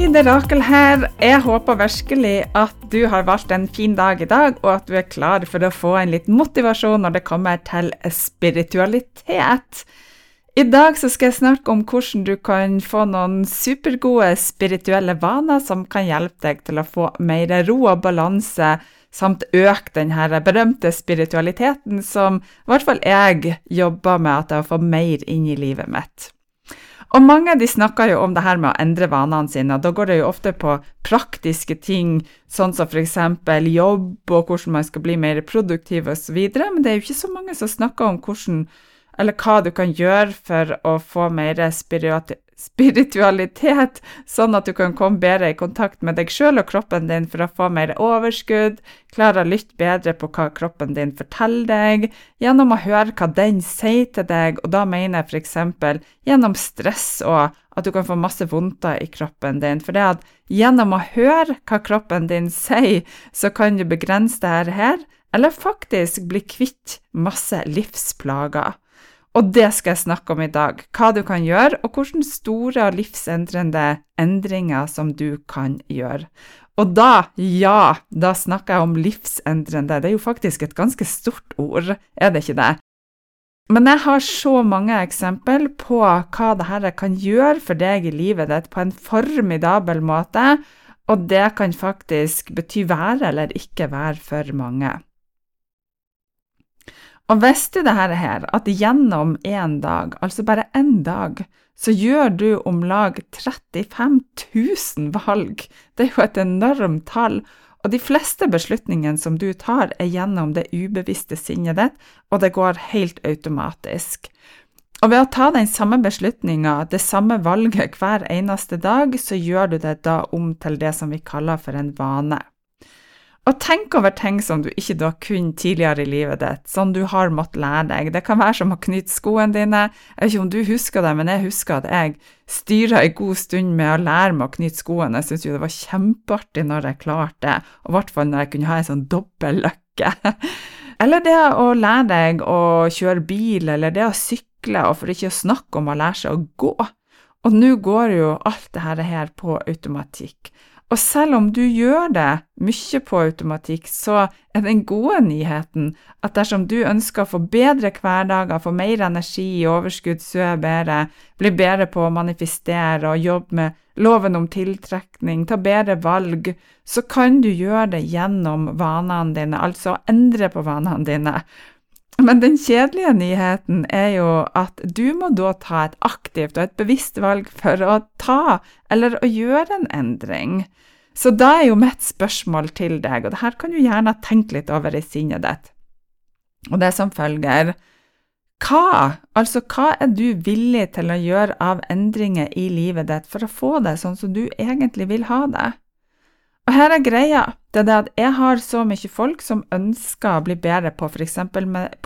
Hei, det er Rakel her. Jeg håper virkelig at du har valgt en fin dag i dag, og at du er klar for å få en litt motivasjon når det kommer til spiritualitet. I dag skal jeg snakke om hvordan du kan få noen supergode spirituelle vaner som kan hjelpe deg til å få mer ro og balanse, samt øke den berømte spiritualiteten som i hvert fall jeg jobber med at jeg får mer inn i livet mitt. Og mange de snakker jo om det her med å endre vanene sine, og da går det jo ofte på praktiske ting, sånn som f.eks. jobb og hvordan man skal bli mer produktiv osv., men det er jo ikke så mange som snakker om hvordan eller hva du kan gjøre for å få mer spiritualitet, sånn at du kan komme bedre i kontakt med deg sjøl og kroppen din for å få mer overskudd, klare å lytte bedre på hva kroppen din forteller deg, gjennom å høre hva den sier til deg, og da mener jeg f.eks. gjennom stress og at du kan få masse vondter i kroppen din. For det at gjennom å høre hva kroppen din sier, så kan du begrense det her, eller faktisk bli kvitt masse livsplager. Og det skal jeg snakke om i dag, hva du kan gjøre, og hvilke store og livsendrende endringer som du kan gjøre. Og da, ja, da snakker jeg om livsendrende, det er jo faktisk et ganske stort ord, er det ikke det? Men jeg har så mange eksempel på hva dette kan gjøre for deg i livet ditt på en formidabel måte, og det kan faktisk bety være eller ikke være for mange. Og visste det her at gjennom én dag, altså bare én dag, så gjør du om lag 35 000 valg. Det er jo et enormt tall. Og de fleste beslutningene som du tar, er gjennom det ubevisste sinnet ditt, og det går helt automatisk. Og ved å ta den samme beslutninga, det samme valget hver eneste dag, så gjør du det da om til det som vi kaller for en vane. Og tenk over ting som du ikke da kunne tidligere i livet ditt, som du har måttet lære deg. Det kan være som å knytte skoene dine. Jeg vet ikke om du husker det, men jeg husker at jeg styra en god stund med å lære meg å knytte skoene. Jeg syntes jo det var kjempeartig når jeg klarte det, og i hvert fall når jeg kunne ha en sånn dobbel løkke. Eller det å lære deg å kjøre bil, eller det å sykle, og for ikke å snakke om å lære seg å gå. Og nå går jo alt dette her på automatikk. Og selv om du gjør det mye på automatikk, så er den gode nyheten at dersom du ønsker å få bedre hverdager, få mer energi, overskudd, sove bedre, bli bedre på å manifestere og jobbe med loven om tiltrekning, ta bedre valg, så kan du gjøre det gjennom vanene dine, altså endre på vanene dine. Men den kjedelige nyheten er jo at du må da ta et aktivt og et bevisst valg for å ta eller å gjøre en endring. Så da er jo mitt spørsmål til deg, og det her kan du gjerne tenke litt over i sinnet ditt, og det er som følger Hva, altså hva er du villig til å gjøre av endringer i livet ditt for å få det sånn som du egentlig vil ha det? Og her er greia, det er det at jeg har så mye folk som ønsker å bli bedre på f.eks.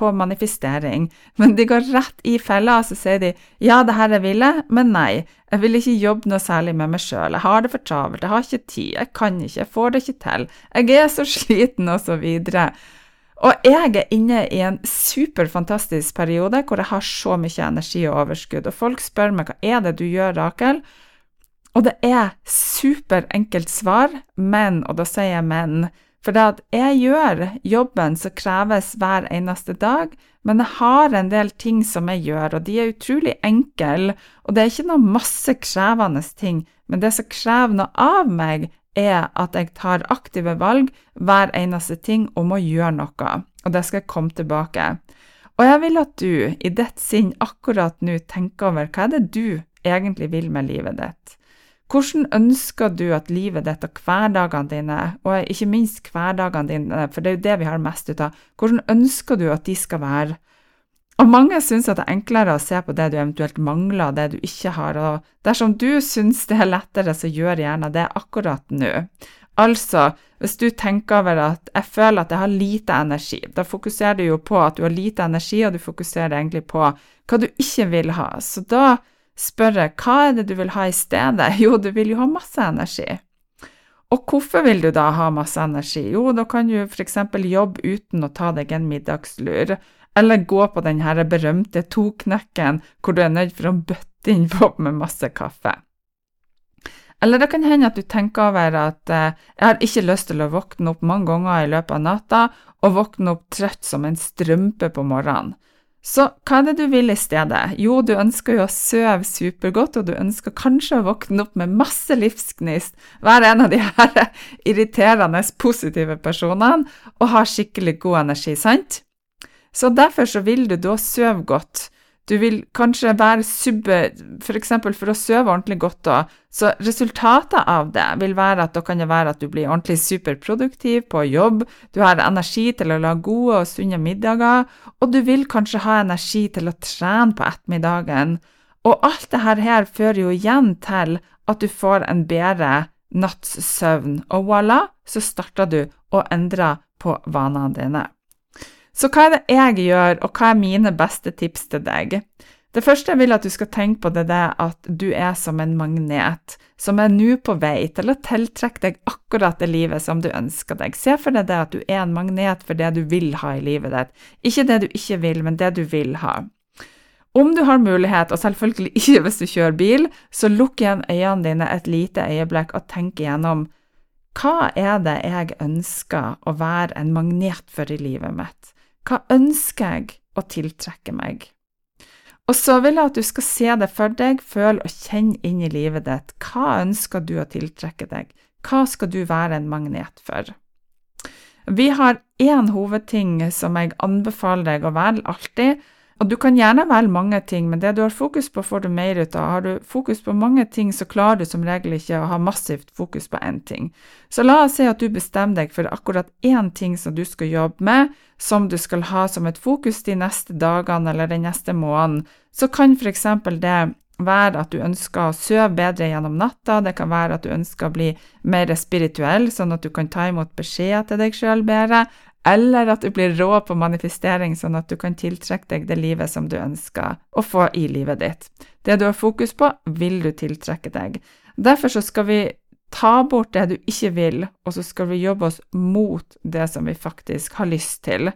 på manifestering, men de går rett i fella, og så sier de ja, det her jeg ville, men nei, jeg vil ikke jobbe noe særlig med meg sjøl, jeg har det for travelt, jeg har ikke tid, jeg kan ikke, jeg får det ikke til, jeg er så sliten, og så videre. Og jeg er inne i en superfantastisk periode hvor jeg har så mye energi og overskudd, og folk spør meg hva er det du gjør, Rakel? Og det er superenkelt svar, men, og da sier jeg men, for at jeg gjør jobben som kreves hver eneste dag, men jeg har en del ting som jeg gjør, og de er utrolig enkle, og det er ikke noe masse krevende ting, men det som krever noe av meg, er at jeg tar aktive valg hver eneste ting om å gjøre noe, og det skal jeg komme tilbake. Og jeg vil at du i ditt sinn akkurat nå tenker over hva er det du egentlig vil med livet ditt. Hvordan ønsker du at livet ditt og hverdagene dine, og ikke minst hverdagene dine, for det er jo det vi har mest ut av, hvordan ønsker du at de skal være? Og mange syns at det er enklere å se på det du eventuelt mangler, det du ikke har, og dersom du syns det er lettere, så gjør gjerne det akkurat nå. Altså, hvis du tenker over at 'jeg føler at jeg har lite energi', da fokuserer du jo på at du har lite energi, og du fokuserer egentlig på hva du ikke vil ha. Så da spør jeg hva er det du vil ha i stedet? Jo, du vil jo ha masse energi. Og hvorfor vil du da ha masse energi? Jo, da kan du f.eks. jobbe uten å ta deg en middagslur, eller gå på den berømte toknekken hvor du er nødt for å bøtte inn på med masse kaffe. Eller det kan hende at du tenker over at eh, jeg har ikke lyst til å våkne opp mange ganger i løpet av natta og våkne opp trøtt som en strømpe på morgenen. Så hva er det du vil i stedet? Jo, du ønsker jo å sove supergodt, og du ønsker kanskje å våkne opp med masse livsgnist, være en av de her irriterende positive personene og ha skikkelig god energi, sant? Så derfor så vil du da sove godt. Du vil kanskje være subbe, f.eks. For, for å sove ordentlig godt da, så resultatet av det vil være at da kan det være at du blir ordentlig superproduktiv på jobb, du har energi til å lage gode og sunne middager, og du vil kanskje ha energi til å trene på ettermiddagen. Og alt dette her fører jo igjen til at du får en bedre natts søvn, og voilà, så starter du å endre på vanene dine. Så hva er det jeg gjør, og hva er mine beste tips til deg? Det første jeg vil at du skal tenke på, det er at du er som en magnet, som er nå på vei til å tiltrekke deg akkurat det livet som du ønsker deg. Se for deg det at du er en magnet for det du vil ha i livet ditt, ikke det du ikke vil, men det du vil ha. Om du har mulighet, og selvfølgelig ikke hvis du kjører bil, så lukk igjen øynene dine et lite øyeblikk og tenk igjennom hva er det jeg ønsker å være en magnet for i livet mitt? Hva ønsker jeg å tiltrekke meg? Og så vil jeg at du skal se det for deg, føle og kjenne inn i livet ditt. Hva ønsker du å tiltrekke deg? Hva skal du være en magnet for? Vi har én hovedting som jeg anbefaler deg å velge alltid, og du kan gjerne velge mange ting, men det du har fokus på, får du mer ut av. Har du fokus på mange ting, så klarer du som regel ikke å ha massivt fokus på én ting. Så la oss si at du bestemmer deg for akkurat én ting som du skal jobbe med, som du skal ha som et fokus de neste dagene eller den neste måneden. Så kan eksempel det være at du ønsker å sove bedre gjennom natta, det kan være at du ønsker å bli mer spirituell, sånn at du kan ta imot beskjeder til deg sjøl bedre, eller at du blir rå på manifestering, sånn at du kan tiltrekke deg det livet som du ønsker å få i livet ditt. Det du har fokus på, vil du tiltrekke deg. Derfor så skal vi ta bort det du ikke vil, og så skal vi jobbe oss mot det som vi faktisk har lyst til.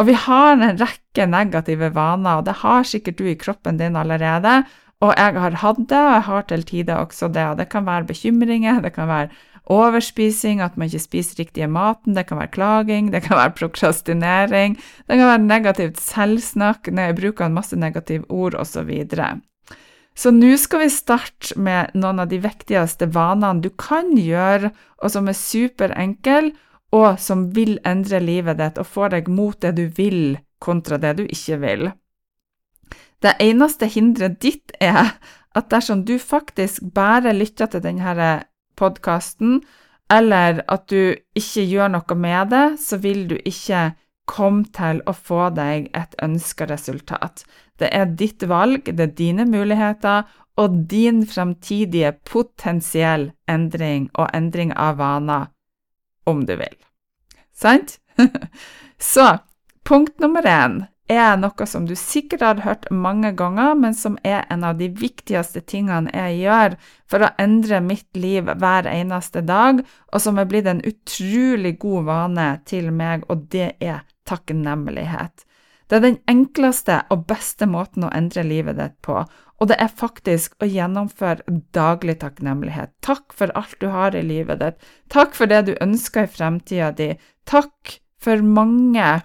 Og vi har en rekke negative vaner, og det har sikkert du i kroppen din allerede. Og jeg har hatt det, og jeg har til tider også det. Og det kan være bekymringer, det kan være overspising, at man ikke spiser riktige maten, det kan være klaging, det kan være prokrastinering, det kan være negativt selvsnakk, når bruk av en masse negative ord osv. Så nå skal vi starte med noen av de viktigste vanene du kan gjøre, og som er superenkle, og som vil endre livet ditt og få deg mot det du vil, kontra det du ikke vil. Det eneste hinderet ditt er at dersom du faktisk bare lytter til denne podkasten, eller at du ikke gjør noe med det, så vil du ikke komme til å få deg et ønska resultat. Det er ditt valg, det er dine muligheter og din framtidige potensiell endring og endring av vaner, om du vil. Sant? Så punkt nummer én er noe som du sikkert har hørt mange ganger, men som er en av de viktigste tingene jeg gjør for å endre mitt liv hver eneste dag, og som er blitt en utrolig god vane til meg, og det er takknemlighet. Det er den enkleste og beste måten å endre livet ditt på, og det er faktisk å gjennomføre daglig takknemlighet. Takk for alt du har i livet ditt, takk for det du ønsker i fremtida di, takk for mange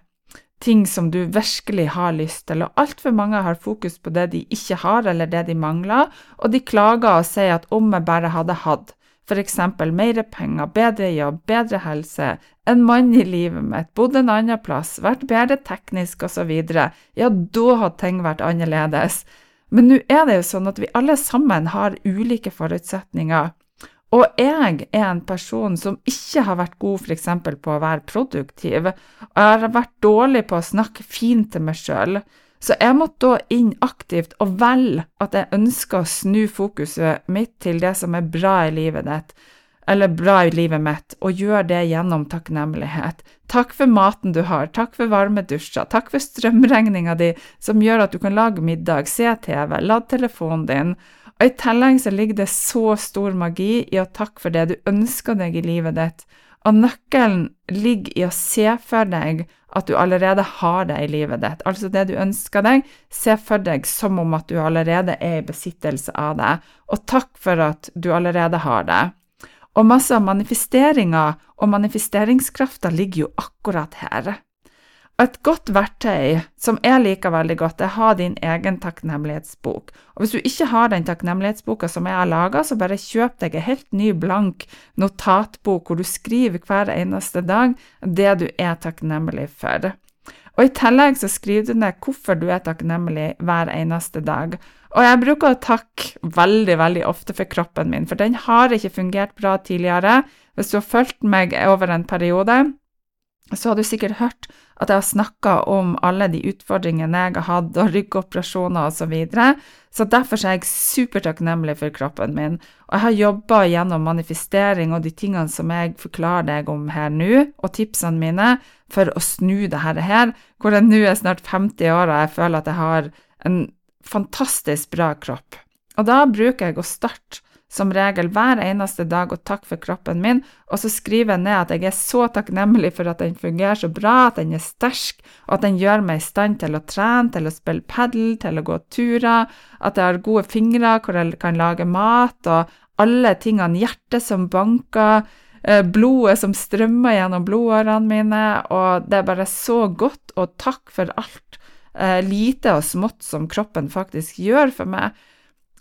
ting som du virkelig har lyst til, og altfor mange har fokus på det de ikke har, eller det de mangler, og de klager og sier at om jeg bare hadde hatt, eksempel mer penger, bedre jobb, bedre helse, en mann i livet mitt, bodd en annen plass, vært bedre teknisk osv., ja, da hadde ting vært annerledes. Men nå er det jo sånn at vi alle sammen har ulike forutsetninger. Og jeg er en person som ikke har vært god f.eks. på å være produktiv, og jeg har vært dårlig på å snakke fint til meg sjøl. Så jeg måtte da inn aktivt og velge at jeg ønsker å snu fokuset mitt til det som er bra i livet ditt, eller bra i livet mitt, og gjøre det gjennom takknemlighet. Takk for maten du har, takk for varme dusjer, takk for strømregninga di som gjør at du kan lage middag, se TV, lade telefonen din. Og I tillegg så ligger det så stor magi i å takke for det du ønsker deg i livet ditt, og nøkkelen ligger i å se for deg at du allerede har det i livet ditt. Altså det du ønsker deg, se for deg som om at du allerede er i besittelse av det, og takk for at du allerede har det. Og masse av manifesteringa og manifesteringskrafta ligger jo akkurat her. Et godt verktøy som jeg liker veldig godt, er å ha din egen takknemlighetsbok. Og Hvis du ikke har den takknemlighetsboka som jeg har laga, så bare kjøp deg en helt ny, blank notatbok hvor du skriver hver eneste dag det du er takknemlig for. Og I tillegg så skriver du ned hvorfor du er takknemlig hver eneste dag. Og jeg bruker å takke veldig, veldig ofte for kroppen min, for den har ikke fungert bra tidligere. Hvis du har fulgt meg over en periode, så har du sikkert hørt at jeg har snakka om alle de utfordringene jeg har hatt, og ryggoperasjoner osv. Så, videre. så derfor er jeg supertakknemlig for kroppen min. Og jeg har jobba gjennom manifestering og de tingene som jeg forklarer deg om her nå, og tipsene mine, for å snu det her, hvor jeg nå er snart 50 år og jeg føler at jeg har en fantastisk bra kropp. Og da bruker jeg å starte som regel hver eneste dag og takke for kroppen min, og så skriver jeg ned at jeg er så takknemlig for at den fungerer så bra, at den er sterk, og at den gjør meg i stand til å trene, til å spille padel, til å gå turer, at jeg har gode fingre hvor jeg kan lage mat, og alle tingene, hjertet som banker, eh, blodet som strømmer gjennom blodårene mine, og det er bare så godt, og takk for alt, eh, lite og smått som kroppen faktisk gjør for meg.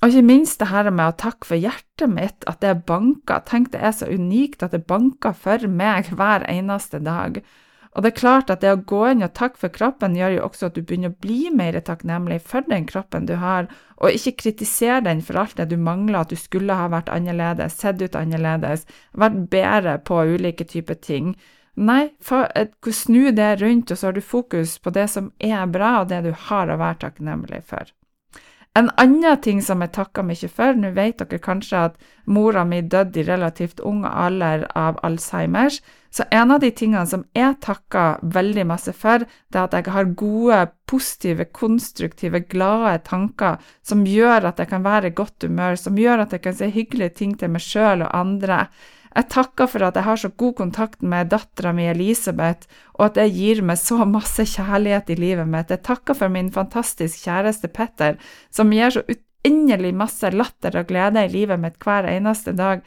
Og ikke minst det her med å takke for hjertet mitt, at det banker. Tenk det er så unikt at det banker for meg hver eneste dag. Og det er klart at det å gå inn og takke for kroppen gjør jo også at du begynner å bli mer takknemlig for den kroppen du har, og ikke kritisere den for alt det du mangler, at du skulle ha vært annerledes, sett ut annerledes, vært bedre på ulike typer ting. Nei, for, snu det rundt, og så har du fokus på det som er bra, og det du har å være takknemlig for. En annen ting som jeg takka mye for, nå vet dere kanskje at mora mi døde i relativt ung alder av Alzheimers, så en av de tingene som jeg takka veldig masse for, det er at jeg har gode, positive, konstruktive, glade tanker som gjør at jeg kan være i godt humør, som gjør at jeg kan si hyggelige ting til meg sjøl og andre. Jeg takker for at jeg har så god kontakt med dattera mi Elisabeth, og at det gir meg så masse kjærlighet i livet mitt. Jeg takker for min fantastisk kjæreste Petter, som gir så uendelig masse latter og glede i livet mitt hver eneste dag.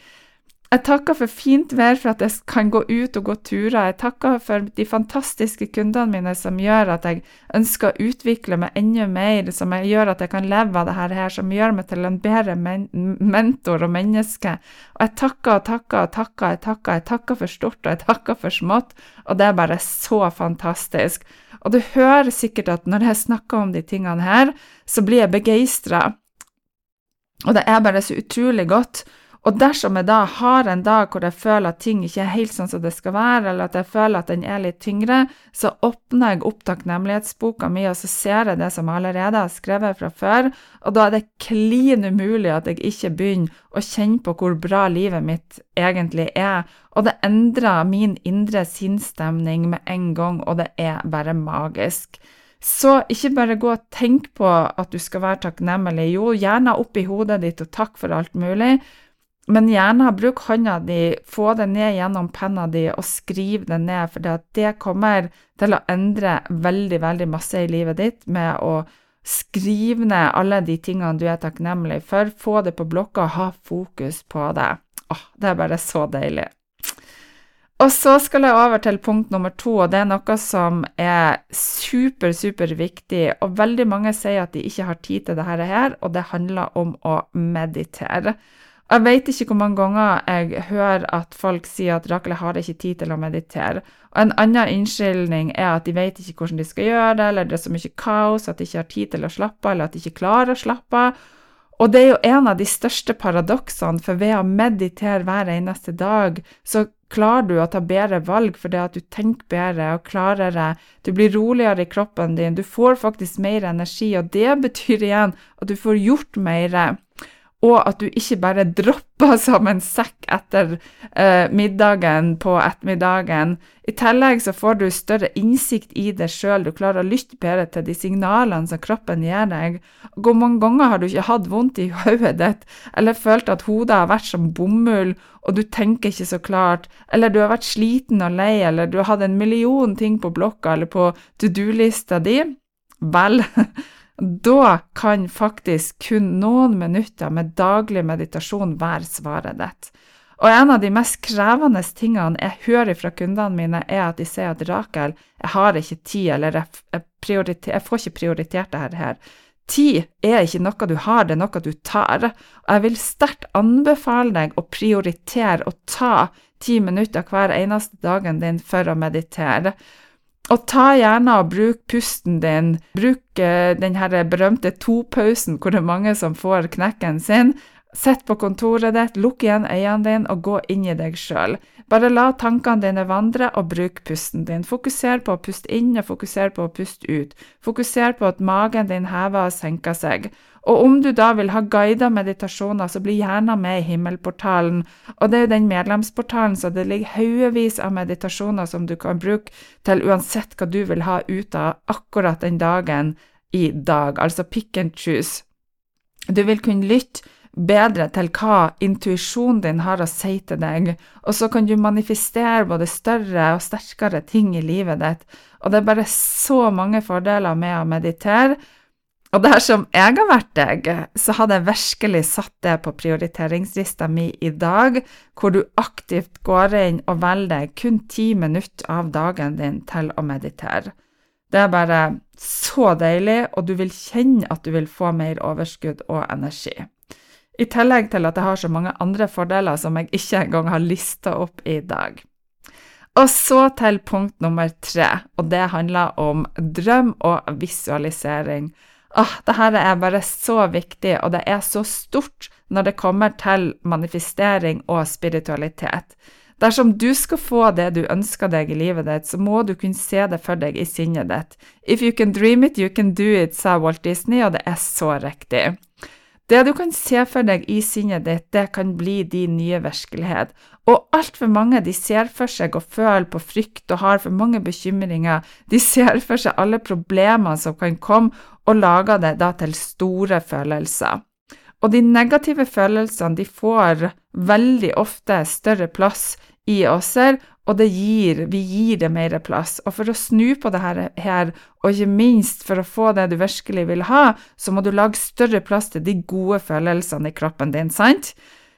Jeg takker for fint vær, for at jeg kan gå ut og gå turer. Jeg takker for de fantastiske kundene mine som gjør at jeg ønsker å utvikle meg enda mer, som gjør at jeg kan leve av dette her, som gjør meg til en bedre men mentor og menneske. Og jeg takker og takker og takker, jeg takker, jeg takker for stort og jeg takker for smått, og det er bare så fantastisk. Og du hører sikkert at når jeg snakker om de tingene her, så blir jeg begeistra. Og det er bare så utrolig godt. Og dersom jeg da har en dag hvor jeg føler at ting ikke er helt sånn som det skal være, eller at jeg føler at den er litt tyngre, så åpner jeg opp takknemlighetsboka mi, og så ser jeg det som jeg allerede har skrevet fra før, og da er det klin umulig at jeg ikke begynner å kjenne på hvor bra livet mitt egentlig er, og det endrer min indre sinnsstemning med en gang, og det er bare magisk. Så ikke bare gå og tenk på at du skal være takknemlig, jo, gjerne opp i hodet ditt og takk for alt mulig, men gjerne bruk hånda di, få det ned gjennom penna di og skriv det ned, for det kommer til å endre veldig, veldig masse i livet ditt med å skrive ned alle de tingene du er takknemlig for, få det på blokka ha fokus på det. Åh, det er bare så deilig. Og så skal jeg over til punkt nummer to, og det er noe som er super, super viktig, og veldig mange sier at de ikke har tid til dette her, og det handler om å meditere. Jeg vet ikke hvor mange ganger jeg hører at folk sier at Rakel har ikke tid til å meditere. Og En annen unnskyldning er at de vet ikke hvordan de skal gjøre det, eller det er så mye kaos at de ikke har tid til å slappe av, eller at de ikke klarer å slappe av. Og det er jo en av de største paradoksene, for ved å meditere hver eneste dag, så klarer du å ta bedre valg fordi at du tenker bedre og klarere, du blir roligere i kroppen din, du får faktisk mer energi, og det betyr igjen at du får gjort mer og at du ikke bare dropper som en sekk etter eh, middagen på ettermiddagen. I tillegg så får du større innsikt i deg sjøl, du klarer å lytte bedre til de signalene som kroppen gir deg. Hvor mange ganger har du ikke hatt vondt i hodet ditt, eller følt at hodet har vært som bomull, og du tenker ikke så klart, eller du har vært sliten og lei, eller du har hatt en million ting på blokka eller på to do-lista di? Vel, Da kan faktisk kun noen minutter med daglig meditasjon være svaret ditt. Og en av de mest krevende tingene jeg hører fra kundene mine, er at de sier at Rakel, jeg har ikke tid, eller jeg, jeg, får ikke prioritert dette her. Tid er ikke noe du har, det er noe du tar. Og jeg vil sterkt anbefale deg å prioritere å ta ti minutter hver eneste dagen din for å meditere. Og ta gjerne og bruk pusten din, bruk uh, den berømte topausen hvor det er mange som får knekken sin. Sitt på kontoret ditt, lukk igjen øynene dine og gå inn i deg sjøl. Bare la tankene dine vandre, og bruk pusten din. Fokuser på å puste inn, og fokuser på å puste ut. Fokuser på at magen din hever og senker seg. Og om du da vil ha guidede meditasjoner, så bli gjerne med i Himmelportalen. Og det er jo den medlemsportalen, så det ligger haugevis av meditasjoner som du kan bruke til uansett hva du vil ha ut av akkurat den dagen i dag, altså pick and choose. Du vil kunne lytte bedre til hva intuisjonen din har å si til deg, og så kan du manifestere både større og sterkere ting i livet ditt. Og det er bare så mange fordeler med å meditere og dersom jeg har vært deg, så hadde jeg virkelig satt det på prioriteringslista mi i dag, hvor du aktivt går inn og velger kun ti minutter av dagen din til å meditere. Det er bare så deilig, og du vil kjenne at du vil få mer overskudd og energi. I tillegg til at jeg har så mange andre fordeler som jeg ikke engang har lista opp i dag. Og så til punkt nummer tre, og det handler om drøm og visualisering. Åh, det her er bare så viktig, og det er så stort når det kommer til manifestering og spiritualitet. Dersom du skal få det du ønsker deg i livet ditt, så må du kunne se det for deg i sinnet ditt. If you can dream it, you can do it, sa Walt Disney, og det er så riktig. Det du kan se for deg i sinnet ditt, det kan bli din nye virkelighet. Og altfor mange de ser for seg og føler på frykt og har for mange bekymringer. De ser for seg alle problemene som kan komme, og lager det da til store følelser. Og de negative følelsene de får veldig ofte større plass i oss, og det gir, vi gir det mer plass. Og for å snu på det her, her, og ikke minst for å få det du virkelig vil ha, så må du lage større plass til de gode følelsene i kroppen din, sant?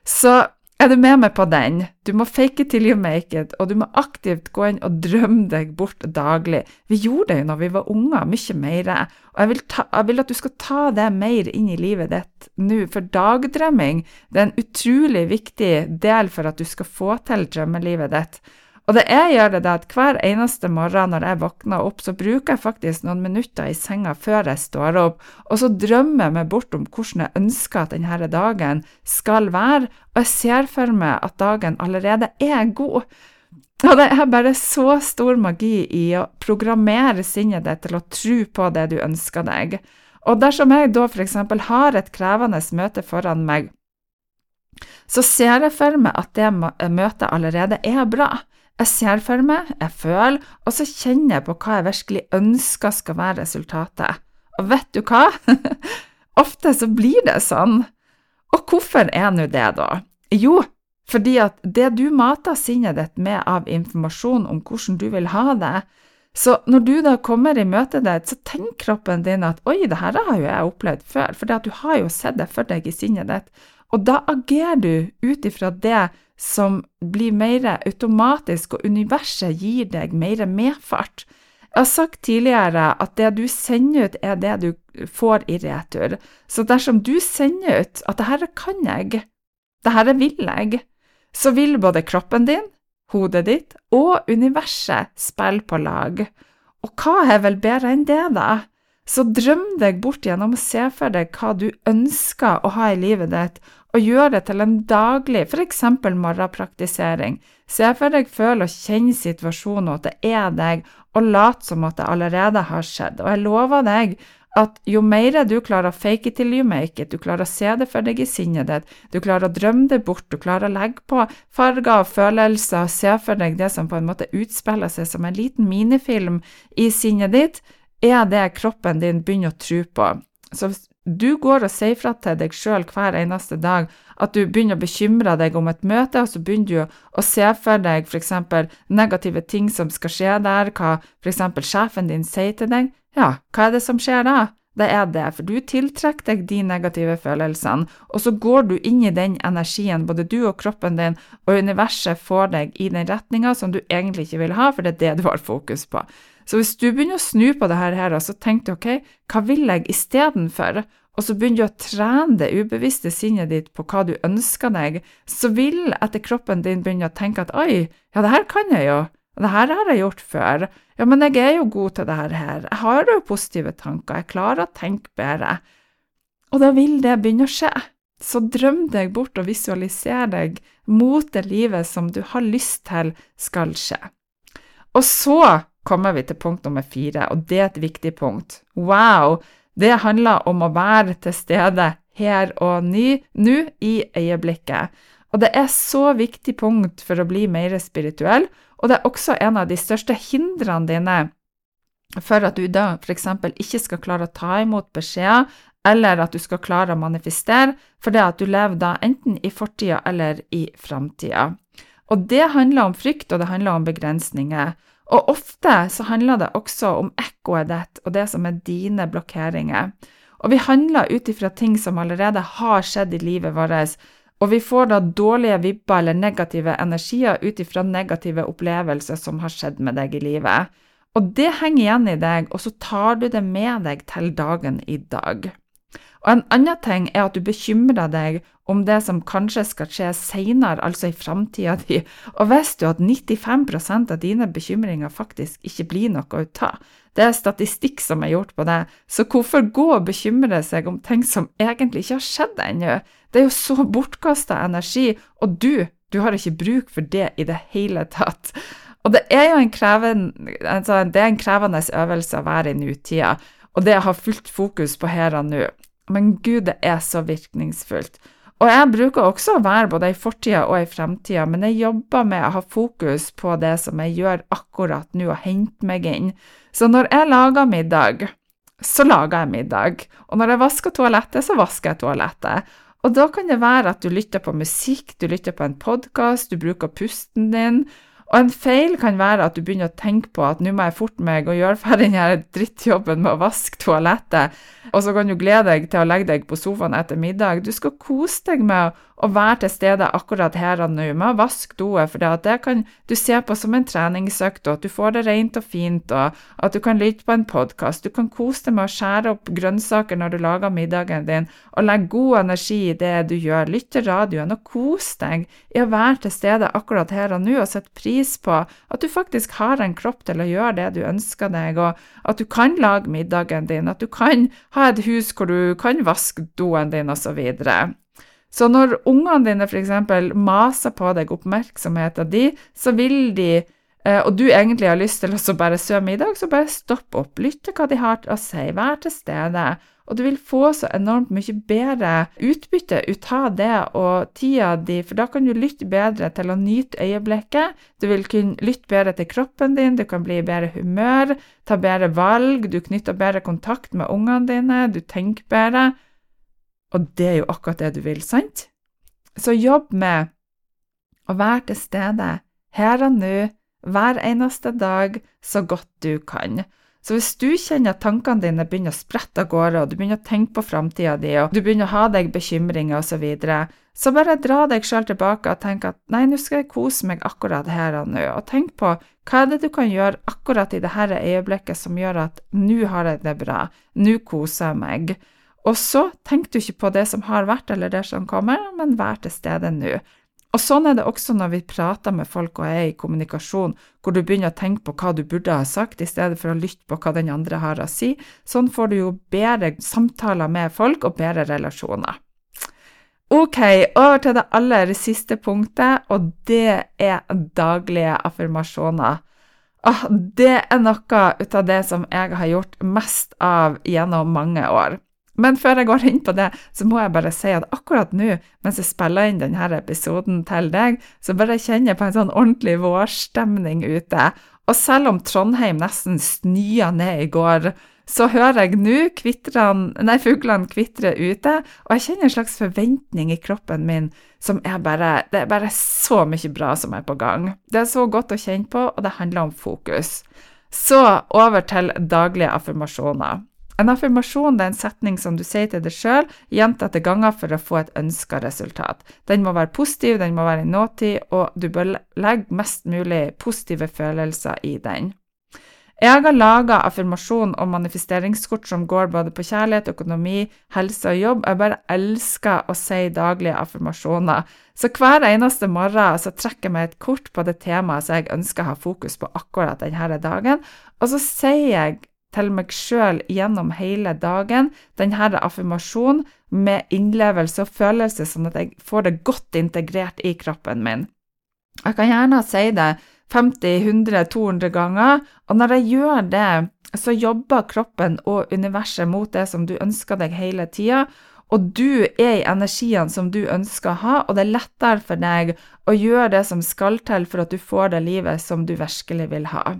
Så er du med meg på den? Du må fake it till you make it, og du må aktivt gå inn og drømme deg bort daglig. Vi gjorde det jo når vi var unger, mye mer, og jeg vil, ta, jeg vil at du skal ta det mer inn i livet ditt nå, for dagdrømming det er en utrolig viktig del for at du skal få til drømmelivet ditt. Og det jeg gjør, det at hver eneste morgen når jeg våkner opp, så bruker jeg faktisk noen minutter i senga før jeg står opp, og så drømmer jeg meg bort om hvordan jeg ønsker at denne dagen skal være, og jeg ser for meg at dagen allerede er god. Og det er bare så stor magi i å programmere sinnet ditt til å tro på det du ønsker deg. Og dersom jeg da f.eks. har et krevende møte foran meg, så ser jeg for meg at det møtet allerede er bra. Jeg ser for meg, jeg føler, og så kjenner jeg på hva jeg virkelig ønsker skal være resultatet. Og vet du hva? Ofte så blir det sånn. Og hvorfor er nå det, da? Jo, fordi at det du mater sinnet ditt med av informasjon om hvordan du vil ha det, så når du da kommer i møte ditt, så tenker kroppen din at oi, det her har jo jeg opplevd før, for du har jo sett det for deg i sinnet ditt, og da agerer du ut ifra det som blir mer automatisk, og universet gir deg mer medfart. Jeg har sagt tidligere at det du sender ut, er det du får i retur. Så dersom du sender ut at 'dette kan jeg', 'dette vil jeg', så vil både kroppen din, hodet ditt og universet spille på lag. Og hva er vel bedre enn det, da? Så drøm deg bort gjennom å se for deg hva du ønsker å ha i livet ditt, og gjør det til en daglig, f.eks. morgenpraktisering. Se for deg, føl og kjenn situasjonen, og at det er deg, og lat som at det allerede har skjedd. Og jeg lover deg at jo mer du klarer å fake it till you make it, du klarer å se det for deg i sinnet ditt, du klarer å drømme det bort, du klarer å legge på farger og følelser, se for deg det som på en måte utspiller seg som en liten minifilm i sinnet ditt, er det kroppen din begynner å tro på. Så du går og sier fra til deg sjøl hver eneste dag at du begynner å bekymre deg om et møte, og så begynner du å se for deg f.eks. negative ting som skal skje der, hva f.eks. sjefen din sier til deg, ja, hva er det som skjer da? Det er det, for du tiltrekker deg de negative følelsene, og så går du inn i den energien, både du og kroppen din, og universet får deg i den retninga som du egentlig ikke vil ha, for det er det du har fokus på. Så hvis du begynner å snu på det her, så tenk du ok, hva vil jeg istedenfor? Og så begynner du å trene det ubevisste sinnet ditt på hva du ønsker deg, så vil etter kroppen din begynne å tenke at oi, ja, det her kan jeg jo, det her har jeg gjort før, ja, men jeg er jo god til det her, jeg har jo positive tanker, jeg klarer å tenke bedre, og da vil det begynne å skje. Så drøm deg bort og visualiser deg mot det livet som du har lyst til skal skje. Og så kommer vi til punkt nummer fire, og det er et viktig punkt. Wow! Det handler om å være til stede her og nå i øyeblikket. Og det er så viktig punkt for å bli mer spirituell, og det er også en av de største hindrene dine for at du da f.eks. ikke skal klare å ta imot beskjeder, eller at du skal klare å manifestere, for det at du lever da enten i fortida eller i framtida. Og det handler om frykt, og det handler om begrensninger. Og ofte så handler det også om ekkoet ditt og det som er dine blokkeringer. Og vi handler ut ifra ting som allerede har skjedd i livet vårt, og vi får da dårlige vibber eller negative energier ut ifra negative opplevelser som har skjedd med deg i livet. Og det henger igjen i deg, og så tar du det med deg til dagen i dag. Og En annen ting er at du bekymrer deg om det som kanskje skal skje senere, altså i framtida di, og visste du at 95% av dine bekymringer faktisk ikke blir noe å ta. Det er statistikk som er gjort på det, så hvorfor gå og bekymre seg om ting som egentlig ikke har skjedd ennå? Det er jo så bortkasta energi, og du, du har ikke bruk for det i det hele tatt. Og det er jo en krevende, altså det er en krevende øvelse å være i nutida, og det å ha fullt fokus på her og nå. Men gud, det er så virkningsfullt. Og jeg bruker også å være både i fortida og i fremtida, men jeg jobber med å ha fokus på det som jeg gjør akkurat nå, og hente meg inn. Så når jeg lager middag, så lager jeg middag, og når jeg vasker toalettet, så vasker jeg toalettet. Og da kan det være at du lytter på musikk, du lytter på en podkast, du bruker pusten din, og en feil kan være at du begynner å tenke på at nå må jeg forte meg og gjøre ferdig denne drittjobben med å vaske toalettet, og så kan du glede deg til å legge deg på sofaen etter middag. Du skal kose deg med å være til stede akkurat her og nå, med å vaske doet, for det kan du se på som en treningsøkt, og at du får det rent og fint, og at du kan lytte på en podkast. Du kan kose deg med å skjære opp grønnsaker når du lager middagen din, og legge god energi i det du gjør. Lytt til radioen og kos deg i å være til stede akkurat her og nå, og sette pris på at du faktisk har en kropp til å gjøre det du ønsker deg, og at du kan lage middagen din, at du kan ha et hus hvor du kan vaske doen din, osv. Så når ungene dine f.eks. maser på deg oppmerksomheten din, så vil de eh, og du egentlig har lyst til å bare søve middag, så bare stopp opp, lytt til hva de har å si, vær til stede, og du vil få så enormt mye bedre utbytte ut av det og tida di, for da kan du lytte bedre til å nyte øyeblikket, du vil kunne lytte bedre til kroppen din, du kan bli i bedre humør, ta bedre valg, du knytter bedre kontakt med ungene dine, du tenker bedre. Og det er jo akkurat det du vil, sant? Så jobb med å være til stede her og nå, hver eneste dag, så godt du kan. Så hvis du kjenner at tankene dine begynner å sprette av gårde, og du begynner å tenke på framtida di, og du begynner å ha deg bekymringer osv., så, videre, så bare dra deg sjøl tilbake og tenk at nei, nå skal jeg kose meg akkurat her og nå, og tenk på hva er det du kan gjøre akkurat i dette øyeblikket som gjør at nå har jeg det bra, nå koser jeg meg. Og så tenker du ikke på det som har vært eller det som kommer, men vær til stede nå. Og sånn er det også når vi prater med folk og er i kommunikasjon, hvor du begynner å tenke på hva du burde ha sagt, i stedet for å lytte på hva den andre har å si. Sånn får du jo bedre samtaler med folk og bedre relasjoner. Ok, over til det aller siste punktet, og det er daglige affirmasjoner. Åh, det er noe av det som jeg har gjort mest av gjennom mange år. Men før jeg går inn på det, så må jeg bare si at akkurat nå, mens jeg spiller inn denne episoden til deg, så bare kjenner jeg på en sånn ordentlig vårstemning ute. Og selv om Trondheim nesten snøa ned i går, så hører jeg nå fuglene kvitre ute, og jeg kjenner en slags forventning i kroppen min som er bare Det er bare så mye bra som er på gang. Det er så godt å kjenne på, og det handler om fokus. Så over til daglige affirmasjoner. En affirmasjon er en setning som du sier til deg sjøl gjentatte ganger for å få et ønska resultat. Den må være positiv, den må være i nåtid, og du bør legge mest mulig positive følelser i den. Jeg har laga affirmasjon og manifesteringskort som går både på kjærlighet, økonomi, helse og jobb. Jeg bare elsker å si daglige affirmasjoner. Så hver eneste morgen så trekker jeg meg et kort på det temaet som jeg ønsker å ha fokus på akkurat denne dagen, og så sier jeg til meg sjøl gjennom hele dagen denne affirmasjonen med innlevelse og følelse, sånn at jeg får det godt integrert i kroppen min. Jeg kan gjerne si det 50, 100, 200 ganger, og når jeg gjør det, så jobber kroppen og universet mot det som du ønsker deg hele tida, og du er i energiene som du ønsker å ha, og det er lettere for deg å gjøre det som skal til for at du får det livet som du virkelig vil ha.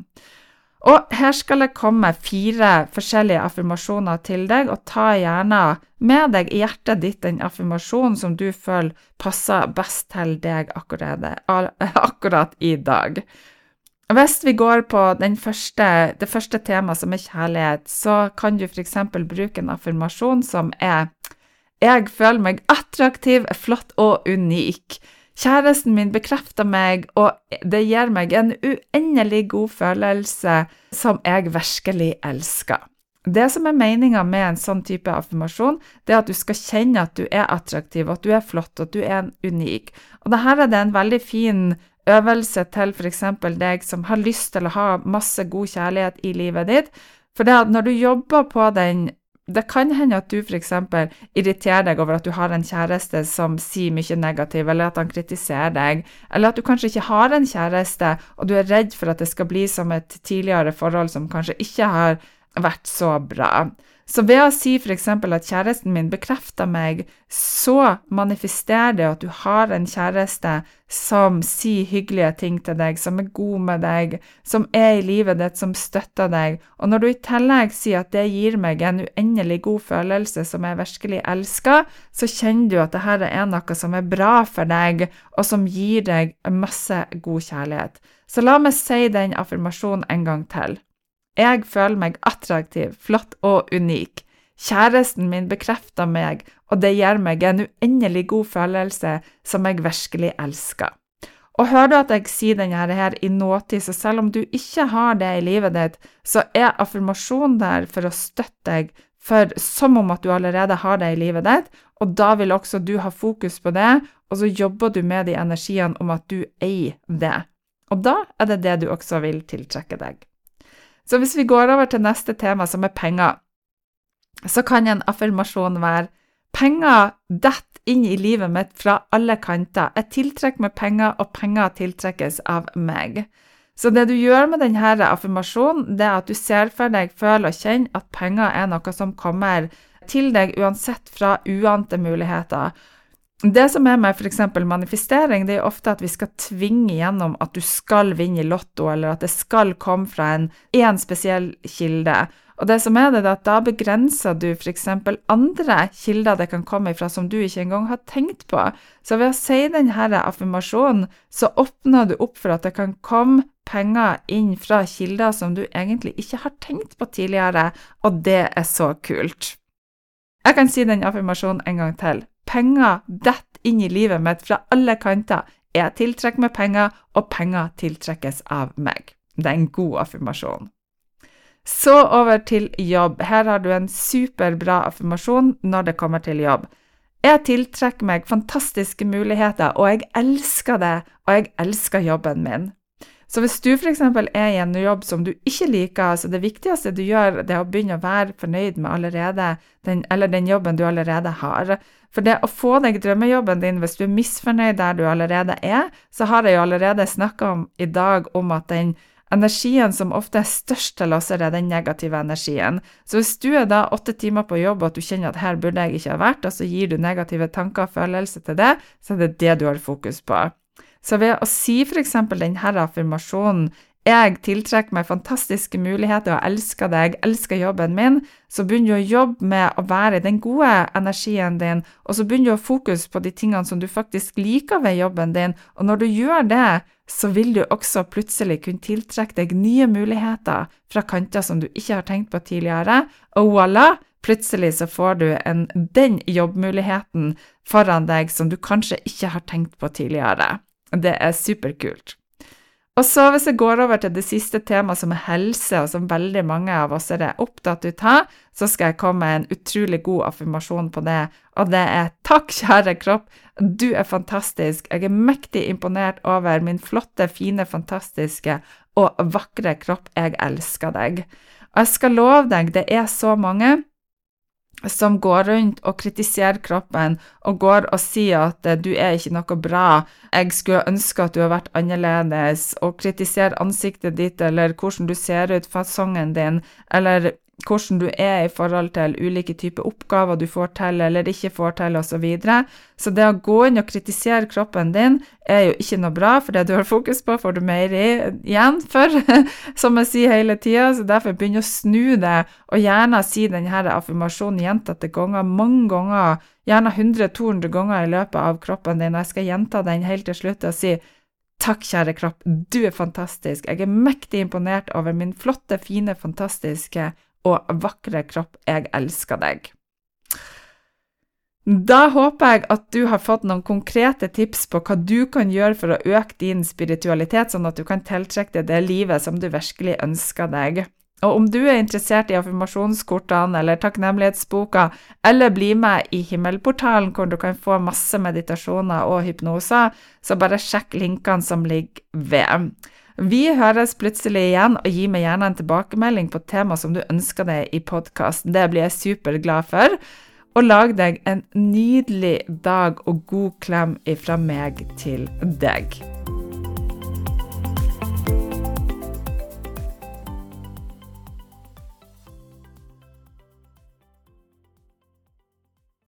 Og her skal det komme fire forskjellige affirmasjoner til deg, og ta gjerne med deg i hjertet ditt den affirmasjonen som du føler passer best til deg akkurat, i dag. Hvis vi går på første, det første temaet, som er kjærlighet, så kan du f.eks. bruke en affirmasjon som er Jeg føler meg attraktiv, flott og unik. Kjæresten min bekrefter meg, og det gir meg en uendelig god følelse som jeg virkelig elsker. Det som er meninga med en sånn type affirmasjon, det er at du skal kjenne at du er attraktiv, at du er flott, at du er unik. Og dette er det en veldig fin øvelse til f.eks. deg som har lyst til å ha masse god kjærlighet i livet ditt. For det at når du jobber på den det kan hende at du f.eks. irriterer deg over at du har en kjæreste som sier mye negativt, eller at han kritiserer deg, eller at du kanskje ikke har en kjæreste, og du er redd for at det skal bli som et tidligere forhold som kanskje ikke har vært så bra. Så ved å si f.eks. at kjæresten min bekrefter meg, så manifesterer det at du har en kjæreste som sier hyggelige ting til deg, som er god med deg, som er i livet ditt, som støtter deg. Og når du i tillegg sier at det gir meg en uendelig god følelse som jeg virkelig elsker, så kjenner du at dette er noe som er bra for deg, og som gir deg masse god kjærlighet. Så la meg si den affirmasjonen en gang til. Jeg føler meg attraktiv, flott og unik. Kjæresten min bekrefter meg, og det gir meg en uendelig god følelse som jeg virkelig elsker. Og hører du at jeg sier denne her i nåtid, så selv om du ikke har det i livet ditt, så er affirmasjonen der for å støtte deg, for som om at du allerede har det i livet ditt, og da vil også du ha fokus på det, og så jobber du med de energiene om at du eier det. Og da er det det du også vil tiltrekke deg. Så hvis vi går over til neste tema, som er penger, så kan en affirmasjon være Penger detter inn i livet mitt fra alle kanter. Jeg tiltrekker meg penger, og penger tiltrekkes av meg. Så det du gjør med denne affirmasjonen, det er at du ser for deg, føler og kjenner at penger er noe som kommer til deg uansett fra uante muligheter. Det som er med f.eks. manifestering, det er ofte at vi skal tvinge gjennom at du skal vinne i Lotto, eller at det skal komme fra en én spesiell kilde. Og det som er det, er at da begrenser du f.eks. andre kilder det kan komme ifra som du ikke engang har tenkt på. Så ved å si denne affirmasjonen, så åpner du opp for at det kan komme penger inn fra kilder som du egentlig ikke har tenkt på tidligere, og det er så kult. Jeg kan si den affirmasjonen en gang til. Penger detter inn i livet mitt fra alle kanter. Jeg tiltrekker meg penger, og penger tiltrekkes av meg. Det er en god affirmasjon. Så over til jobb. Her har du en superbra affirmasjon når det kommer til jobb. Jeg tiltrekker meg fantastiske muligheter, og jeg elsker det, og jeg elsker jobben min. Så hvis du f.eks. er i en jobb som du ikke liker, så det viktigste du gjør, det er å begynne å være fornøyd med allerede den, eller den jobben du allerede har. For det å få deg drømmejobben din hvis du er misfornøyd der du allerede er, så har jeg jo allerede snakka om i dag om at den Energien som ofte er størst til oss, er den negative energien. Så hvis du er da åtte timer på jobb og du kjenner at her burde jeg ikke ha vært, og så gir du negative tanker og følelser til det, så er det det du har fokus på. Så ved å si f.eks. denne affirmasjonen jeg tiltrekker meg fantastiske muligheter og elsker deg, elsker jobben min, så begynner du å jobbe med å være i den gode energien din, og så begynner du å fokusere på de tingene som du faktisk liker ved jobben din, og når du gjør det, så vil du også plutselig kunne tiltrekke deg nye muligheter fra kanter som du ikke har tenkt på tidligere, og voilà! Plutselig så får du en, den jobbmuligheten foran deg som du kanskje ikke har tenkt på tidligere. Det er superkult. Og så hvis jeg går over til det siste temaet, som er helse, og som veldig mange av oss er opptatt av, så skal jeg komme med en utrolig god affirmasjon på det, og det er takk, kjære kropp, du er fantastisk, jeg er mektig imponert over min flotte, fine, fantastiske og vakre kropp, jeg elsker deg. Og jeg skal love deg, det er så mange som går rundt og kritiserer kroppen og går og sier at eh, du er ikke noe bra, jeg skulle ønske at du hadde vært annerledes, og kritiserer ansiktet ditt eller hvordan du ser ut, fasongen din, eller hvordan du er i forhold til ulike typer oppgaver du får til eller ikke får til, osv. Så, videre. så det å gå inn og kritisere kroppen din er jo ikke noe bra, for det du har fokus på, får du mer igjen for, som jeg sier hele tida. Så derfor begynn å snu det, og gjerne si denne affirmasjonen gjentatte ganger, mange ganger, gjerne 100-200 ganger i løpet av kroppen din. Jeg skal gjenta den helt til slutt og si Takk, kjære kropp, du er fantastisk. Jeg er mektig imponert over min flotte, fine, fantastiske og vakre kropp, jeg elsker deg. Da håper jeg at du har fått noen konkrete tips på hva du kan gjøre for å øke din spiritualitet, sånn at du kan tiltrekke deg det livet som du virkelig ønsker deg. Og om du er interessert i affirmasjonskortene eller takknemlighetsboka, eller bli med i Himmelportalen, hvor du kan få masse meditasjoner og hypnoser, så bare sjekk linkene som ligger ved. Vi høres plutselig igjen, og gi meg gjerne en tilbakemelding på tema som du ønsker deg i podkasten. Det blir jeg superglad for. Og lag deg en nydelig dag og god klem ifra meg til deg.